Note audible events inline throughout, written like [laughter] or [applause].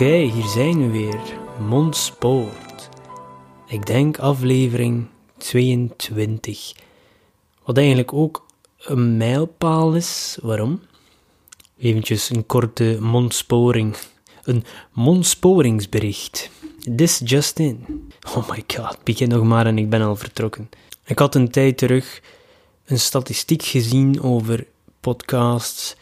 Oké, hier zijn we weer. Mondspoort. Ik denk aflevering 22. Wat eigenlijk ook een mijlpaal is. Waarom? Eventjes een korte mondsporing. Een mondsporingsbericht. This just in. Oh my god, begin nog maar en ik ben al vertrokken. Ik had een tijd terug een statistiek gezien over podcasts.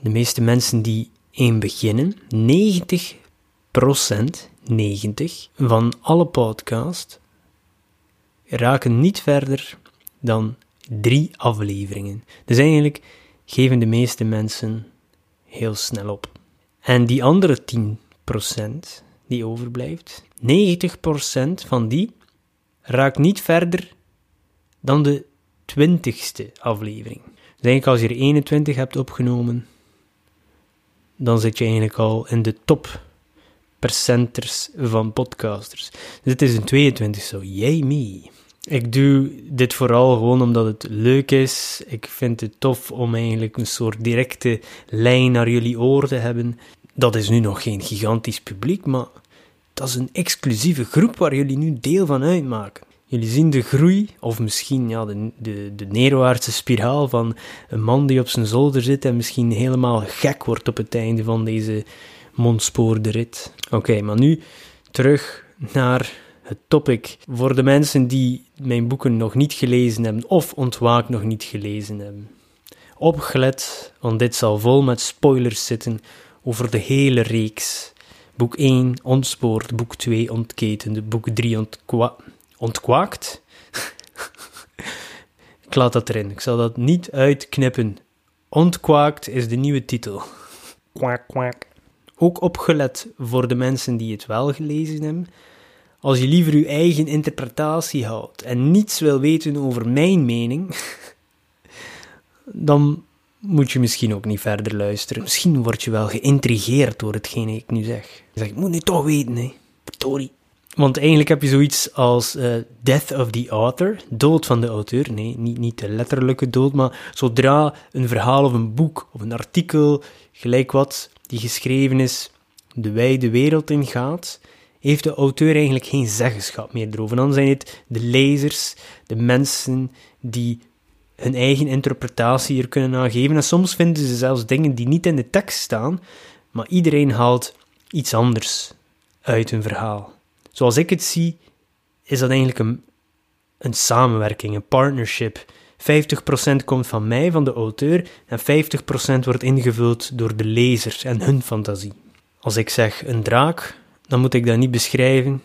De meeste mensen die in beginnen, 90% 90 van alle podcasts raken niet verder dan drie afleveringen. Dus eigenlijk geven de meeste mensen heel snel op. En die andere 10% die overblijft, 90% van die raakt niet verder dan de 20ste aflevering. Dus eigenlijk als je er 21 hebt opgenomen, dan zit je eigenlijk al in de top percenters van podcasters. Dus het is een 22 zo, yay me. Ik doe dit vooral gewoon omdat het leuk is. Ik vind het tof om eigenlijk een soort directe lijn naar jullie oor te hebben. Dat is nu nog geen gigantisch publiek, maar dat is een exclusieve groep waar jullie nu deel van uitmaken. Jullie zien de groei, of misschien ja, de, de, de neerwaartse spiraal van een man die op zijn zolder zit en misschien helemaal gek wordt op het einde van deze mondspoorde rit. Oké, maar nu terug naar het topic. Voor de mensen die mijn boeken nog niet gelezen hebben of Ontwaak nog niet gelezen hebben. Opgelet, want dit zal vol met spoilers zitten over de hele reeks. Boek 1 ontspoord, boek 2 ontketende, boek 3 ontkwa ontkwaakt. ik laat dat erin, ik zal dat niet uitknippen. Ontkwaakt is de nieuwe titel. Kwak, kwak. Ook opgelet voor de mensen die het wel gelezen hebben. Als je liever je eigen interpretatie houdt en niets wil weten over mijn mening, dan moet je misschien ook niet verder luisteren. Misschien word je wel geïntrigeerd door hetgeen ik nu zeg. Je zegt, ik moet nu toch weten, hè. Sorry. Want eigenlijk heb je zoiets als uh, death of the author, dood van de auteur. Nee, niet, niet de letterlijke dood, maar zodra een verhaal of een boek of een artikel, gelijk wat, die geschreven is, de wijde wereld ingaat, heeft de auteur eigenlijk geen zeggenschap meer erover. Dan zijn het de lezers, de mensen die hun eigen interpretatie hier kunnen aangeven. En soms vinden ze zelfs dingen die niet in de tekst staan, maar iedereen haalt iets anders uit een verhaal. Zoals ik het zie, is dat eigenlijk een, een samenwerking, een partnership. 50% komt van mij, van de auteur, en 50% wordt ingevuld door de lezer en hun fantasie. Als ik zeg een draak, dan moet ik dat niet beschrijven,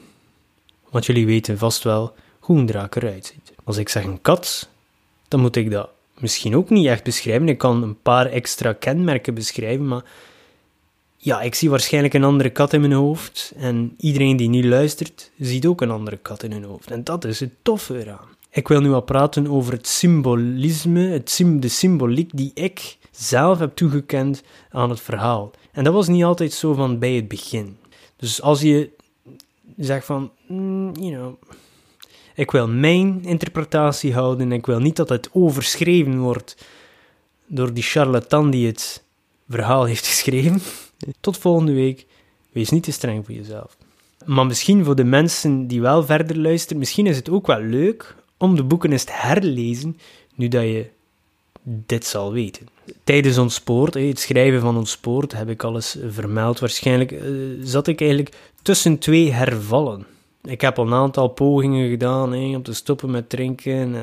want jullie weten vast wel hoe een draak eruit ziet. Als ik zeg een kat, dan moet ik dat misschien ook niet echt beschrijven. Ik kan een paar extra kenmerken beschrijven, maar ja, ik zie waarschijnlijk een andere kat in mijn hoofd. En iedereen die nu luistert, ziet ook een andere kat in hun hoofd. En dat is het toffe eraan. Ik wil nu al praten over het symbolisme, het de symboliek die ik zelf heb toegekend aan het verhaal. En dat was niet altijd zo van bij het begin. Dus als je zegt van, mm, you know, ik wil mijn interpretatie houden en ik wil niet dat het overschreven wordt door die charlatan die het verhaal heeft [laughs] geschreven. Tot volgende week. Wees niet te streng voor jezelf. Maar misschien voor de mensen die wel verder luisteren, misschien is het ook wel leuk om de boeken eens te herlezen, nu dat je dit zal weten. Tijdens ons spoort, het schrijven van ons spoort, heb ik alles vermeld. Waarschijnlijk eh, zat ik eigenlijk tussen twee hervallen. Ik heb al een aantal pogingen gedaan om te stoppen met drinken.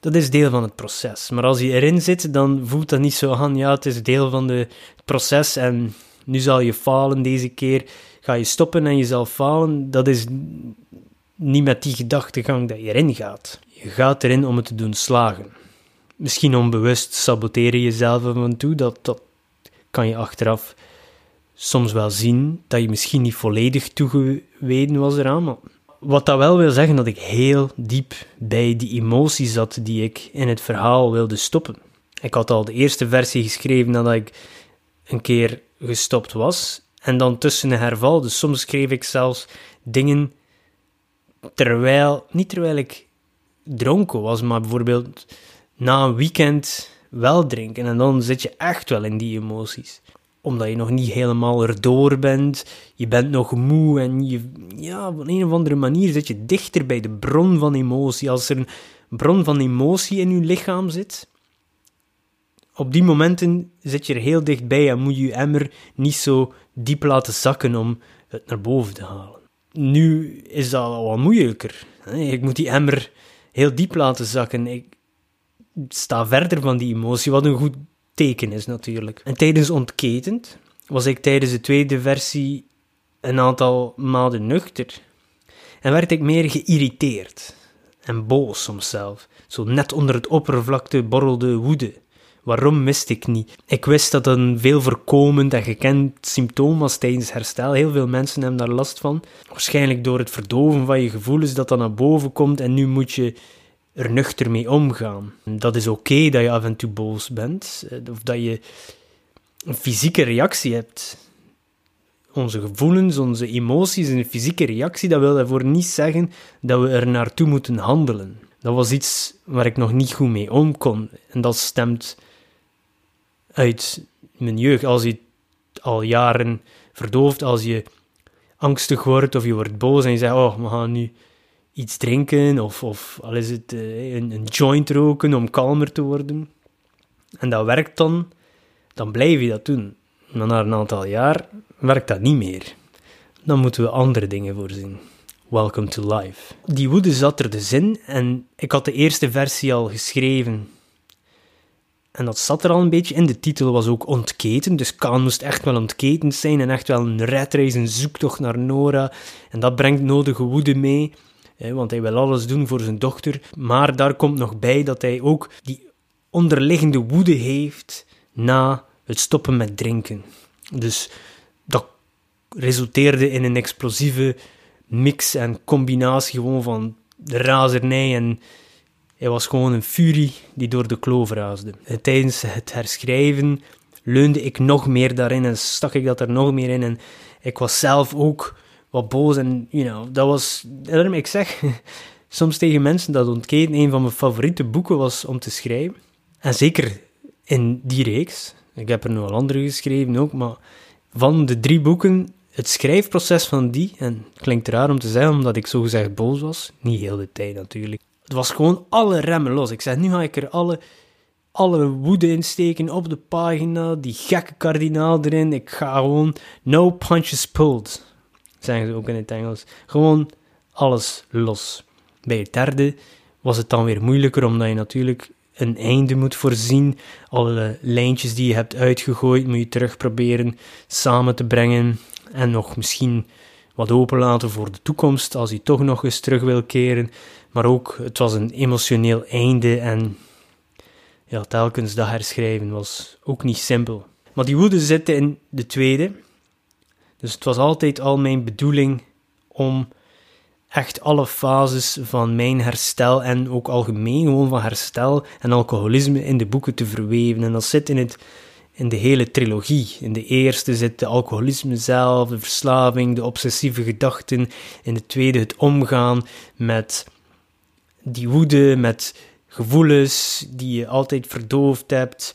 Dat is deel van het proces. Maar als je erin zit, dan voelt dat niet zo aan. Ja, het is deel van het proces en nu zal je falen deze keer. ga je stoppen en jezelf falen, dat is niet met die gedachtegang dat je erin gaat. Je gaat erin om het te doen slagen. Misschien onbewust saboteren jezelf af en toe, dat, dat kan je achteraf soms wel zien, dat je misschien niet volledig toegewijd was eraan, maar wat dat wel wil zeggen dat ik heel diep bij die emotie zat die ik in het verhaal wilde stoppen. Ik had al de eerste versie geschreven nadat ik een keer gestopt was. En dan tussen een herval. Dus soms schreef ik zelfs dingen terwijl, niet terwijl ik dronken was, maar bijvoorbeeld na een weekend wel drinken. En dan zit je echt wel in die emoties omdat je nog niet helemaal erdoor bent. Je bent nog moe en je, ja, op een of andere manier zit je dichter bij de bron van emotie. Als er een bron van emotie in je lichaam zit, op die momenten zit je er heel dichtbij en moet je je emmer niet zo diep laten zakken om het naar boven te halen. Nu is dat al wat moeilijker. Ik moet die emmer heel diep laten zakken. Ik sta verder van die emotie, wat een goed teken is natuurlijk. En tijdens Ontketend was ik tijdens de tweede versie een aantal maanden nuchter. En werd ik meer geïrriteerd en boos soms zelf. Zo net onder het oppervlakte borrelde woede. Waarom wist ik niet? Ik wist dat een veel voorkomend en gekend symptoom was tijdens herstel. Heel veel mensen hebben daar last van. Waarschijnlijk door het verdoven van je gevoelens dat dat naar boven komt en nu moet je er nuchter mee omgaan. Dat is oké dat je af en toe boos bent, eh, of dat je een fysieke reactie hebt. Onze gevoelens, onze emoties, een fysieke reactie, dat wil ervoor niet zeggen dat we er naartoe moeten handelen. Dat was iets waar ik nog niet goed mee om kon. En dat stemt uit mijn jeugd. Als je al jaren verdooft, als je angstig wordt of je wordt boos en je zegt, oh, we gaan nu iets drinken of, of al is het uh, een, joint roken om kalmer te worden. En dat werkt dan, dan blijf je dat doen. Maar na een aantal jaar werkt dat niet meer. Dan moeten we andere dingen voorzien. Welcome to life. Die woede zat er dus in en ik had de eerste versie al geschreven. En dat zat er al een beetje in. De titel was ook ontketen, dus Kaan moest echt wel ontketend zijn en echt wel een redreis, een zoektocht naar Nora. En dat brengt nodige woede mee want hij wil alles doen voor zijn dochter. Maar daar komt nog bij dat hij ook die onderliggende woede heeft na het stoppen met drinken. Dus dat resulteerde in een explosieve mix en combinatie gewoon van razernij en hij was gewoon een furie die door de kloof raasde. En tijdens het herschrijven leunde ik nog meer daarin en stak ik dat er nog meer in en ik was zelf ook wat boos. En, you know, dat was... Daarom, ik zeg [laughs] soms tegen mensen dat Ontketen een van mijn favoriete boeken was om te schrijven. En zeker in die reeks. Ik heb er nog wel andere geschreven ook, maar van de drie boeken, het schrijfproces van die, en klinkt raar om te zeggen omdat ik zo gezegd boos was, niet heel de tijd natuurlijk. Het was gewoon alle remmen los. Ik zeg, nu ga ik er alle, alle woede in steken op de pagina, die gekke kardinaal erin. Ik ga gewoon no punches pulled zeggen ze ook in het Engels. Gewoon alles los. Bij het derde was het dan weer moeilijker, omdat je natuurlijk een einde moet voorzien. Alle lijntjes die je hebt uitgegooid, moet je terug proberen samen te brengen. En nog misschien wat openlaten voor de toekomst, als je toch nog eens terug wil keren. Maar ook, het was een emotioneel einde en ja, telkens dat herschrijven was ook niet simpel. Maar die woede zit in de tweede, dus het was altijd al mijn bedoeling om echt alle fases van mijn herstel en ook algemeen gewoon van herstel en alcoholisme in de boeken te verweven. En dat zit in, het, in de hele trilogie. In de eerste zit de alcoholisme zelf, de verslaving, de obsessieve gedachten. In de tweede het omgaan met die woede, met gevoelens die je altijd verdoofd hebt,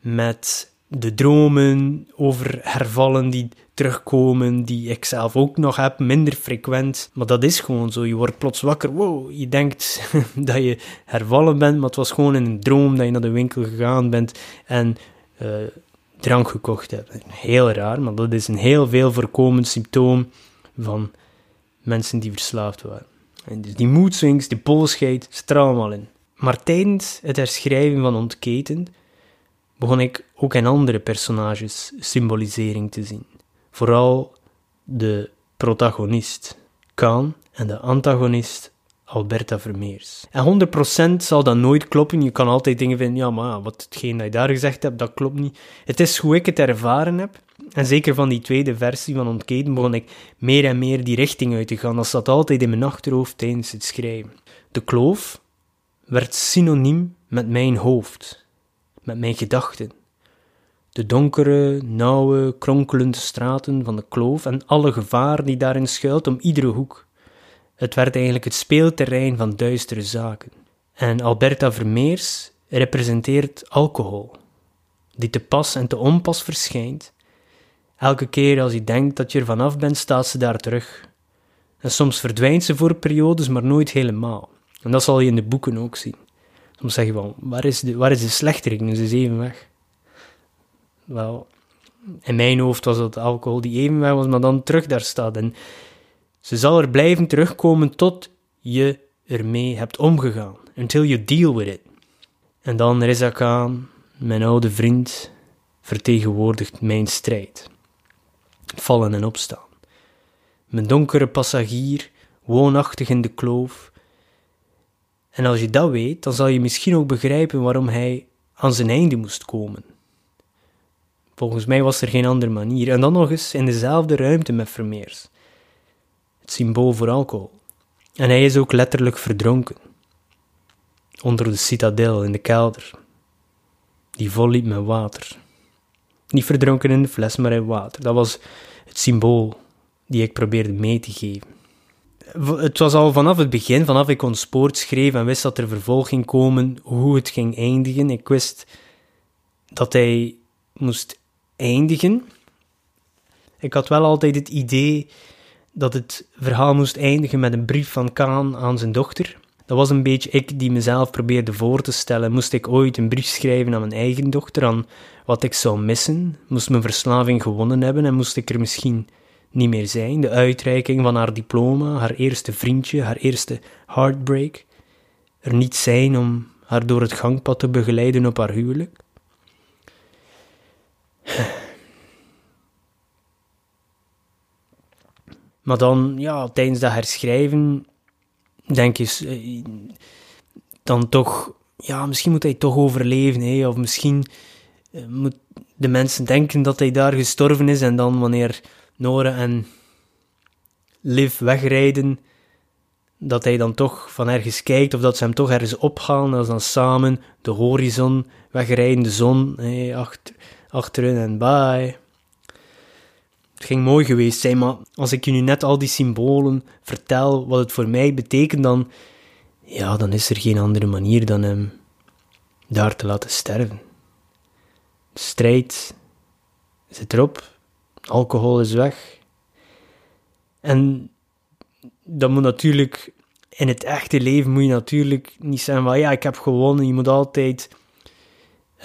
met de dromen over hervallen die terugkomen, die ik zelf ook nog heb, minder frequent. Maar dat is gewoon zo. Je wordt plots wakker. Wow, je denkt [laughs] dat je hervallen bent, maar het was gewoon in een droom dat je naar de winkel gegaan bent en uh, drank gekocht hebt. Heel raar, maar dat is een heel veel voorkomend symptoom van mensen die verslaafd waren. En dus die mood swings, die zit er allemaal in. Maar tijdens het herschrijven van Ontketend begon ik ook in andere personages symbolisering te zien. Vooral de protagonist, Kaan, en de antagonist, Alberta Vermeers. En 100% zal dat nooit kloppen. Je kan altijd dingen vinden, ja, maar wat hetgeen dat je daar gezegd hebt, dat klopt niet. Het is hoe ik het ervaren heb. En zeker van die tweede versie van Ontketen begon ik meer en meer die richting uit te gaan. Dat zat altijd in mijn achterhoofd tijdens het schrijven. De kloof werd synoniem met mijn hoofd, met mijn gedachten. De donkere, nauwe, kronkelende straten van de kloof en alle gevaar die daarin schuilt om iedere hoek. Het werd eigenlijk het speelterrein van duistere zaken. En Alberta Vermeers representeert alcohol, die te pas en te onpas verschijnt. Elke keer als je denkt dat je er vanaf bent, staat ze daar terug. En soms verdwijnt ze voor periodes, maar nooit helemaal. En dat zal je in de boeken ook zien. Soms zeg je van, waar is de, waar is de slechterik? Nu is even weg. Wel, in mijn hoofd was het alcohol die even weg was, maar dan terug daar staat. En ze zal er blijven terugkomen tot je ermee hebt omgegaan. Until you deal with it. En dan Reza Khan, mijn oude vriend, vertegenwoordigt mijn strijd. Vallen en opstaan. Mijn donkere passagier, woonachtig in de kloof. En als je dat weet, dan zal je misschien ook begrijpen waarom hij aan zijn einde moest komen. Volgens mij was er geen andere manier. En dan nog eens in dezelfde ruimte met Vermeers symbool voor alcohol. En hij is ook letterlijk verdronken. Onder de citadel in de kelder, die vol liep met water. Niet verdronken in de fles, maar in water. Dat was het symbool die ik probeerde mee te geven. Het was al vanaf het begin, vanaf ik kon sport schreef en wist dat er vervolg ging komen, hoe het ging eindigen. Ik wist dat hij moest eindigen. Ik had wel altijd het idee dat het verhaal moest eindigen met een brief van Kaan aan zijn dochter. Dat was een beetje ik die mezelf probeerde voor te stellen. Moest ik ooit een brief schrijven aan mijn eigen dochter, aan wat ik zou missen? Moest mijn verslaving gewonnen hebben en moest ik er misschien niet meer zijn? De uitreiking van haar diploma, haar eerste vriendje, haar eerste heartbreak. Er niet zijn om haar door het gangpad te begeleiden op haar huwelijk. [laughs] Maar dan, ja, tijdens dat herschrijven, denk je eh, dan toch, ja, misschien moet hij toch overleven, hè, of misschien uh, moet de mensen denken dat hij daar gestorven is, en dan wanneer Nora en Liv wegrijden, dat hij dan toch van ergens kijkt, of dat ze hem toch ergens ophalen, als dan samen de horizon wegrijden, de zon hey, achter, achter hun en bye. Het ging mooi geweest zijn, maar als ik je nu net al die symbolen vertel, wat het voor mij betekent, dan, ja, dan is er geen andere manier dan hem daar te laten sterven. De strijd zit erop, alcohol is weg. En dat moet natuurlijk, in het echte leven moet je natuurlijk niet zeggen van ja, ik heb gewonnen. Je moet altijd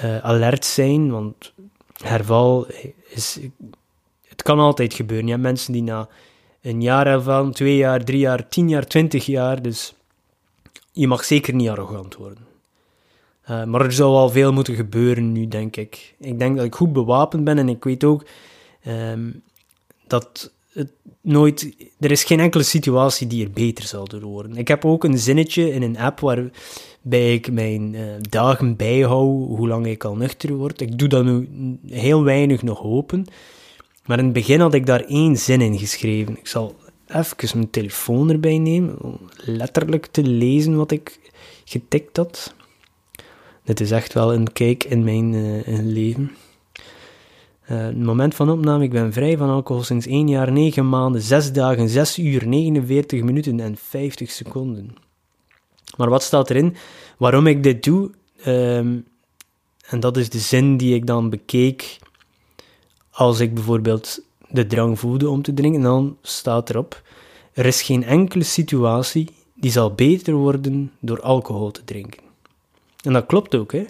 uh, alert zijn, want herval is het kan altijd gebeuren. Je hebt mensen die na een jaar ervan, twee jaar, drie jaar, tien jaar, twintig jaar, dus je mag zeker niet arrogant worden. Uh, maar er zou al veel moeten gebeuren nu, denk ik. Ik denk dat ik goed bewapend ben en ik weet ook um, dat nooit, er is geen enkele situatie die er beter zal door worden. Ik heb ook een zinnetje in een app waarbij ik mijn uh, dagen bijhoud, hoe lang ik al nuchter word. Ik doe dat nu heel weinig nog open. Maar in het begin had ik daar één zin in geschreven. Ik zal even mijn telefoon erbij nemen, om letterlijk te lezen wat ik getikt had. Dit is echt wel een kijk in mijn uh, leven. Uh, moment van opname, ik ben vrij van alcohol sinds 1 jaar, 9 maanden, 6 dagen, 6 uur, 49 minuten en 50 seconden. Maar wat staat erin? Waarom ik dit doe? Um, en dat is de zin die ik dan bekeek als ik bijvoorbeeld de drang voelde om te drinken, dan staat erop: er is geen enkele situatie die zal beter worden door alcohol te drinken. En dat klopt ook, hè?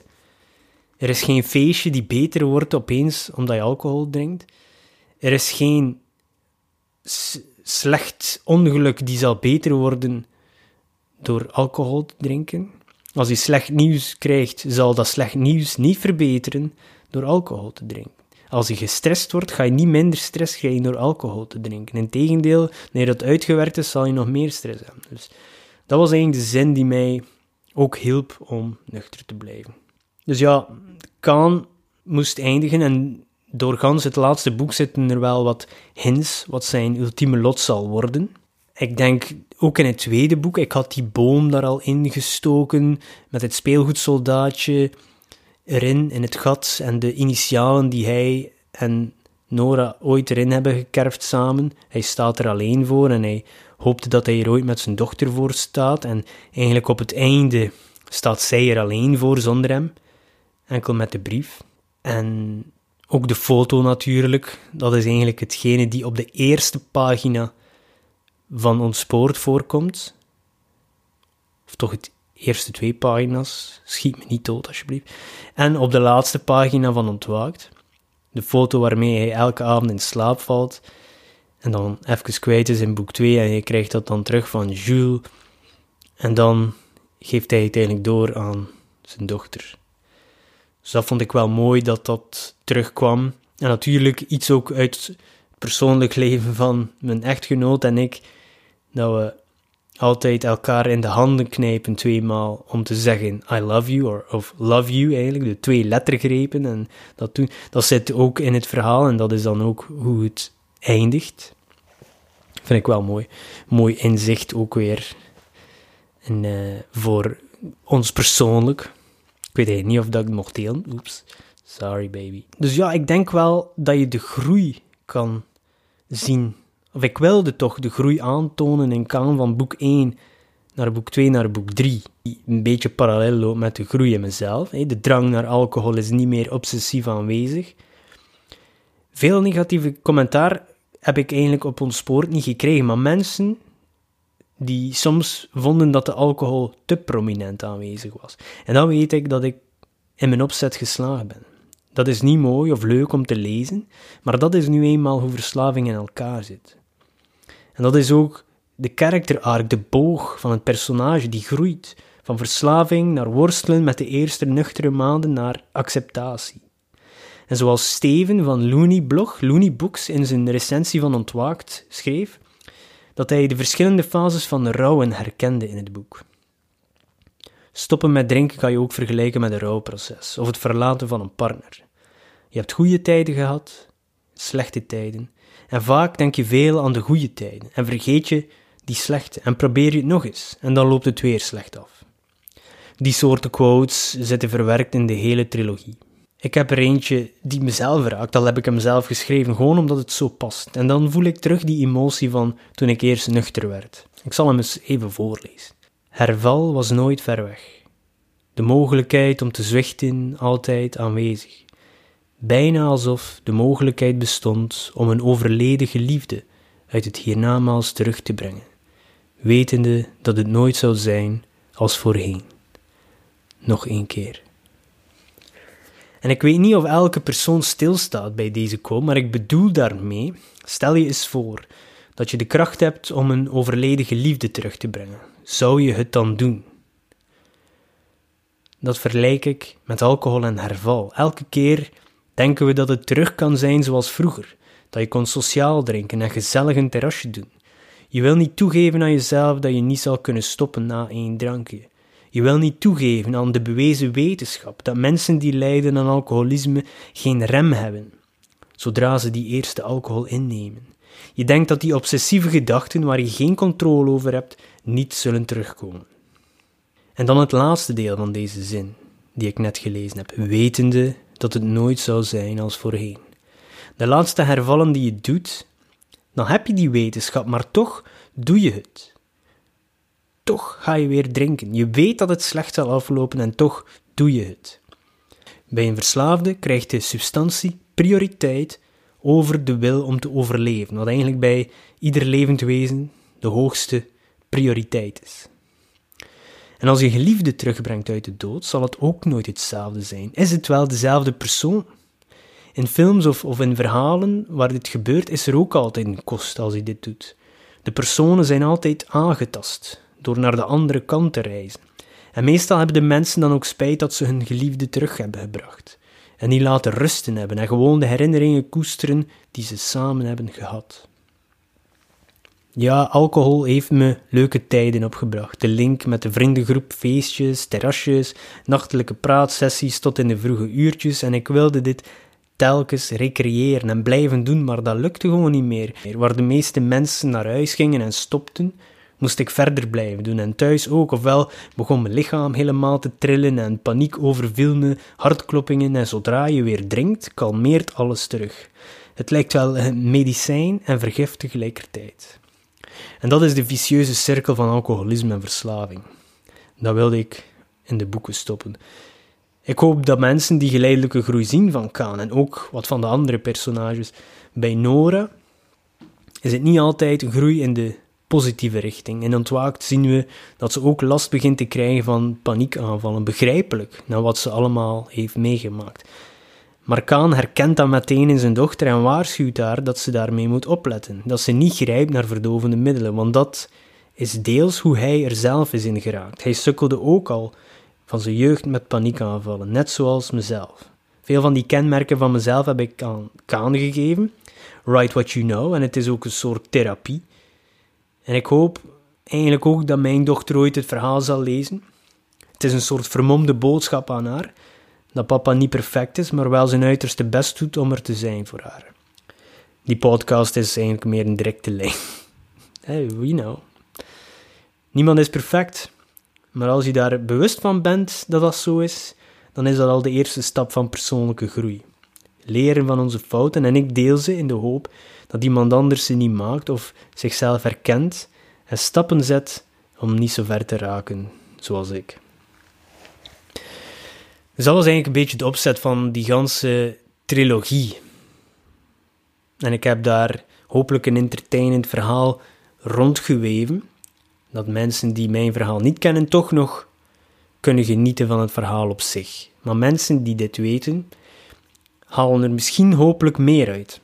Er is geen feestje die beter wordt opeens omdat je alcohol drinkt. Er is geen slecht ongeluk die zal beter worden door alcohol te drinken. Als je slecht nieuws krijgt, zal dat slecht nieuws niet verbeteren door alcohol te drinken. als je gestrest wordt, ga je niet minder stress krijgen door alcohol te drinken. Integendeel, wanneer dat uitgewerkt is, zal je nog meer stress hebben. Dus dat was eigenlijk de zin die mij ook hielp om nuchter te blijven. Dus ja, Kaan moest eindigen en doorgaans het laatste boek zitten er wel wat hints wat zijn ultieme lot zal worden. Ik denk ook in het tweede boek, ik had die boom daar al ingestoken met het speelgoedsoldaatje erin, in het gat en de initialen die hij en Nora ooit erin hebben gekerfd samen. Hij staat er alleen voor en hij hoopte dat hij er ooit met zijn dochter voor staat. En eigenlijk op het einde staat zij er alleen voor zonder hem, enkel met de brief. En ook de foto natuurlijk, dat is eigenlijk hetgene die op de eerste pagina van Ontspoord voorkomt. Of toch het eerste twee pagina's, schiet me niet dood alsjeblieft. En op de laatste pagina van Ontwaakt, de foto waarmee hij elke avond in slaap valt en dan even kwijt is in boek 2 en je krijgt dat dan terug van Jules. En dan geeft hij het eigenlijk door aan zijn dochter. Dus dat vond ik wel mooi dat dat terugkwam. En natuurlijk iets ook uit het persoonlijk leven van mijn echtgenoot en ik, dat we altijd elkaar in de handen knijpen tweemaal om te zeggen I love you, of love you eigenlijk, de twee lettergrepen. En dat, doen, dat zit ook in het verhaal en dat is dan ook hoe het eindigt. Vind ik wel mooi. Mooi inzicht ook weer. En uh, voor ons persoonlijk. Ik weet niet of dat ik delen. Oeps. Sorry, baby. Dus ja, ik denk wel dat je de groei kan zien of ik wilde toch de groei aantonen in Kaan van boek 1 naar boek 2 naar boek 3, die een beetje parallel loopt met de groei in mezelf. De drang naar alcohol is niet meer obsessief aanwezig. Veel negatieve commentaar heb ik eigenlijk op ons spoor niet gekregen, maar mensen die soms vonden dat de alcohol te prominent aanwezig was. En dan weet ik dat ik in mijn opzet geslagen ben. Dat is niet mooi of leuk om te lezen, maar dat is nu eenmaal hoe verslaving in elkaar zit. En dat is ook de character arc, de boog van het personage die groeit. Van verslaving naar worstelen met de eerste nuchtere maanden naar acceptatie. En zoals Steven van Looney Blog, Looney Books, in zijn recensie van Ontwaakt schreef, dat hij de verschillende fases van rouwen herkende in het boek. Stoppen met drinken kan je ook vergelijken met een rouwproces of het verlaten van een partner. Je hebt goede tijden gehad, slechte tijden, en vaak denk je veel aan de goede tijden en vergeet je die slechte en probeer je het nog eens en dan loopt het weer slecht af. Die soorten quotes zitten verwerkt in de hele trilogie. Ik heb er eentje die mezelf raakt, al heb ik hem zelf geschreven, gewoon omdat het zo past. En dan voel ik terug die emotie van toen ik eerst nuchter werd. Ik zal hem eens even voorlezen. Herval was nooit ver weg. De mogelijkheid om te zwichten altijd aanwezig bijna alsof de mogelijkheid bestond om een overleden geliefde uit het hiernamaals terug te brengen, wetende dat het nooit zou zijn als voorheen. Nog één keer. En ik weet niet of elke persoon stilstaat bij deze quote, maar ik bedoel daarmee, stel je eens voor dat je de kracht hebt om een overleden geliefde terug te brengen. Zou je het dan doen? Dat vergelijk ik met alcohol en herval. Elke keer denken we dat het terug kan zijn zoals vroeger, dat je kon sociaal drinken en gezellig een terrasje doen. Je wil niet toegeven aan jezelf dat je niet zal kunnen stoppen na één drankje. Je wil niet toegeven aan de bewezen wetenschap dat mensen die lijden aan alcoholisme geen rem hebben, zodra ze die eerste alcohol innemen. Je denkt dat die obsessieve gedachten waar je geen controle over hebt, niet zullen terugkomen. En dan het laatste deel van deze zin, die ik net gelezen heb, wetende dat het nooit zou zijn als voorheen. De laatste hervallen die je doet, dan heb je die wetenschap, maar toch doe je het. Toch ga je weer drinken. Je weet dat het slecht zal aflopen en toch doe je het. Bij een verslaafde krijgt de substantie prioriteit over de wil om te overleven, wat eigenlijk bij ieder levend wezen de hoogste prioriteit is. En als je geliefde terugbrengt uit de dood, zal het ook nooit hetzelfde zijn. Is het wel dezelfde persoon? In films of, of in verhalen waar dit gebeurt, is er ook altijd een kost als hij dit doet. De personen zijn altijd aangetast door naar de andere kant te reizen. En meestal hebben de mensen dan ook spijt dat ze hun geliefde terug hebben gebracht. en die laten rusten hebben en gewoon de herinneringen koesteren die ze samen hebben gehad. Ja, alcohol heeft me leuke tijden opgebracht. De link met de vriendengroep, feestjes, terrasjes, nachtelijke praatsessies tot in de vroege uurtjes en ik wilde dit telkens recreëren en blijven doen, maar dat lukte gewoon niet meer. Waar de meeste mensen naar huis gingen en stopten, moest ik verder blijven doen en thuis ook. Ofwel begon mijn lichaam helemaal te trillen en paniek overviel me, hartkloppingen en zodra je weer drinkt, kalmeert alles terug. Het lijkt wel een medicijn en vergif tegelijkertijd. En dat is de vicieuze cirkel van alcoholisme en verslaving. Dat wilde ik in de boeken stoppen. Ik hoop dat mensen die geleidelijke groei zien van Kaan en ook wat van de andere personages. Bij Nora is het niet altijd groei in de positieve richting. In Ontwaakt zien we dat ze ook last begint te krijgen van paniekaanvallen. Begrijpelijk, na wat ze allemaal heeft meegemaakt. Maar Kaan herkent dat meteen in zijn dochter en waarschuwt haar dat ze daarmee moet opletten. Dat ze niet grijpt naar verdovende middelen, want dat is deels hoe hij er zelf is in geraakt. Hij sukkelde ook al van zijn jeugd met paniekaanvallen, net zoals mezelf. Veel van die kenmerken van mezelf heb ik aan Kaan gegeven. Write what you know, en het is ook een soort therapie. En ik hoop eigenlijk ook dat mijn dochter ooit het verhaal zal lezen. Het is een soort vermomde boodschap aan haar, dat papa niet perfect is, maar wel zijn uiterste best doet om er te zijn voor haar. Die podcast is eigenlijk meer een directe lijn. [laughs] Hey, we know. Niemand is perfect, maar als je daar bewust van bent dat dat zo is, dan is dat al de eerste stap van persoonlijke groei. Leren van onze fouten en ik deel ze in de hoop dat iemand anders ze niet maakt of zichzelf herkent en stappen zet om niet zo ver te raken zoals ik. Dus dat was eigenlijk een beetje de opzet van die ganse trilogie. En ik heb daar hopelijk een entertainend verhaal rondgeweven, dat mensen die mijn verhaal niet kennen toch nog kunnen genieten van het verhaal op zich. Maar mensen die dit weten, halen er misschien hopelijk meer uit.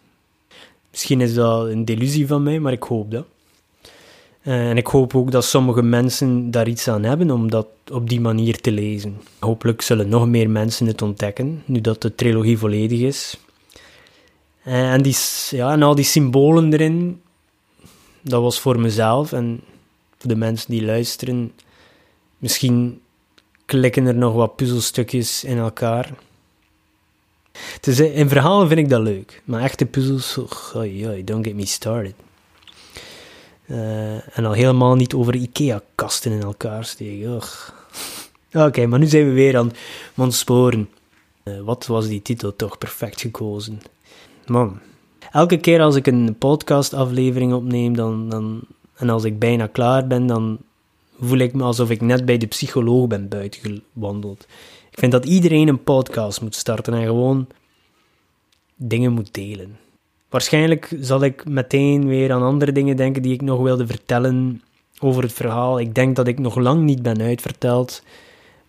Misschien is dat een delusie van mij, maar ik hoop dat. Eh, en ik hoop ook dat sommige mensen daar iets aan hebben om dat op die manier te lezen. Hopelijk zullen nog meer mensen het ontdekken, nu dat de trilogie volledig is. Eh, en, die, ja, en al die symbolen erin, dat was voor mezelf en voor de mensen die luisteren. Misschien klikken er nog wat puzzelstukjes in elkaar. Dus in verhalen vind ik dat leuk, maar echte puzzels, oh, don't get me started. Uh, en al helemaal niet over IKEA-kasten in elkaar steken. Oké, maar nu zijn we weer aan mijn sporen. Uh, wat was die titel toch perfect gekozen? Man, elke keer als ik een podcastaflevering opneem dan, dan, en als ik bijna klaar ben, dan voel ik me alsof ik net bij de psycholoog ben buitengewandeld. Ik vind dat iedereen een podcast moet starten en gewoon dingen moet delen. Waarschijnlijk zal ik meteen weer aan andere dingen denken die ik nog wilde vertellen over het verhaal. Ik denk dat ik nog lang niet ben uitverteld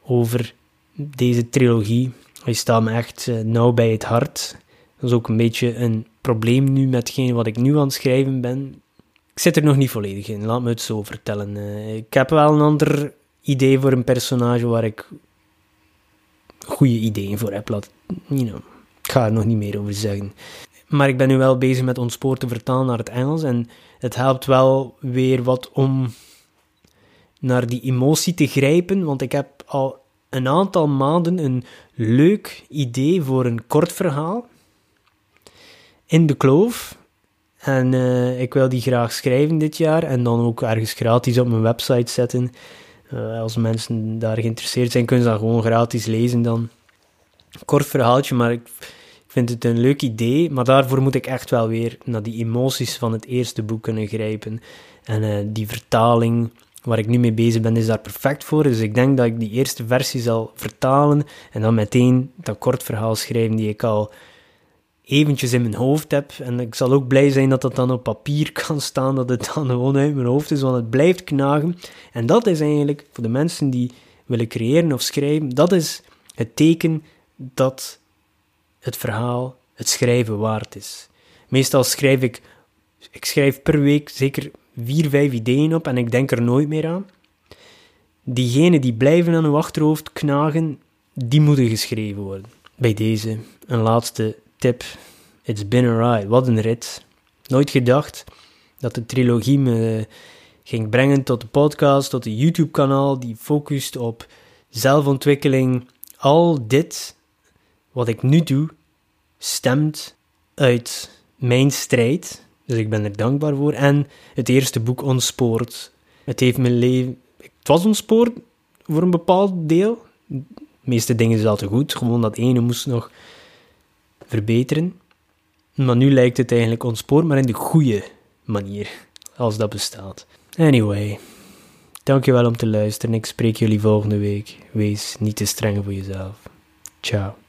over deze trilogie. Hij staat me echt uh, nauw bij het hart. Dat is ook een beetje een probleem nu met wat ik nu aan het schrijven ben. Ik zit er nog niet volledig in, laat me het zo vertellen. Uh, ik heb wel een ander idee voor een personage waar ik goede ideeën voor heb. Laat, ik ga er nog niet meer over zeggen. Maar ik ben nu wel bezig met Ontspoor te vertalen naar het Engels. En het helpt wel weer wat om naar die emotie te grijpen. Want ik heb al een aantal maanden een leuk idee voor een kort verhaal. In de kloof. En uh, ik wil die graag schrijven dit jaar. En dan ook ergens gratis op mijn website zetten. Uh, als mensen daar geïnteresseerd zijn, kunnen ze dat gewoon gratis lezen dan. Kort verhaaltje, maar ik vind het een leuk idee, maar daarvoor moet ik echt wel weer naar die emoties van het eerste boek kunnen grijpen. En uh, die vertaling waar ik nu mee bezig ben, is daar perfect voor. Dus ik denk dat ik die eerste versie zal vertalen en dan meteen dat kort verhaal schrijven die ik al eventjes in mijn hoofd heb. En ik zal ook blij zijn dat dat dan op papier [laughs] kan staan, dat het dan gewoon uit mijn hoofd is, want het blijft knagen. En dat is eigenlijk, voor de mensen die willen creëren of schrijven, dat is het teken dat het verhaal, het schrijven waard is. Meestal schrijf ik, ik schrijf per week zeker vier, vijf ideeën op en ik denk er nooit meer aan. Diegenen die blijven aan uw achterhoofd knagen, die moeten geschreven worden. bij deze een laatste tip. It's been a ride. Wat een rit. Nooit gedacht dat de trilogie me ging brengen tot de podcast, tot de YouTube-kanaal die focust op zelfontwikkeling. Al dit wat ik nu doe, stemt uit mijn strijd. Dus ik ben er dankbaar voor. En het eerste boek ontspoort. Het heeft mijn leven. Het was ontspoord voor een bepaald deel. De meeste dingen zaten goed. Gewoon dat ene moest nog verbeteren. Maar nu lijkt het eigenlijk ontspoord, maar in de goede manier. Als dat bestaat. Anyway. Dankjewel om te luisteren. Ik spreek jullie volgende week. Wees niet te streng voor jezelf. Ciao.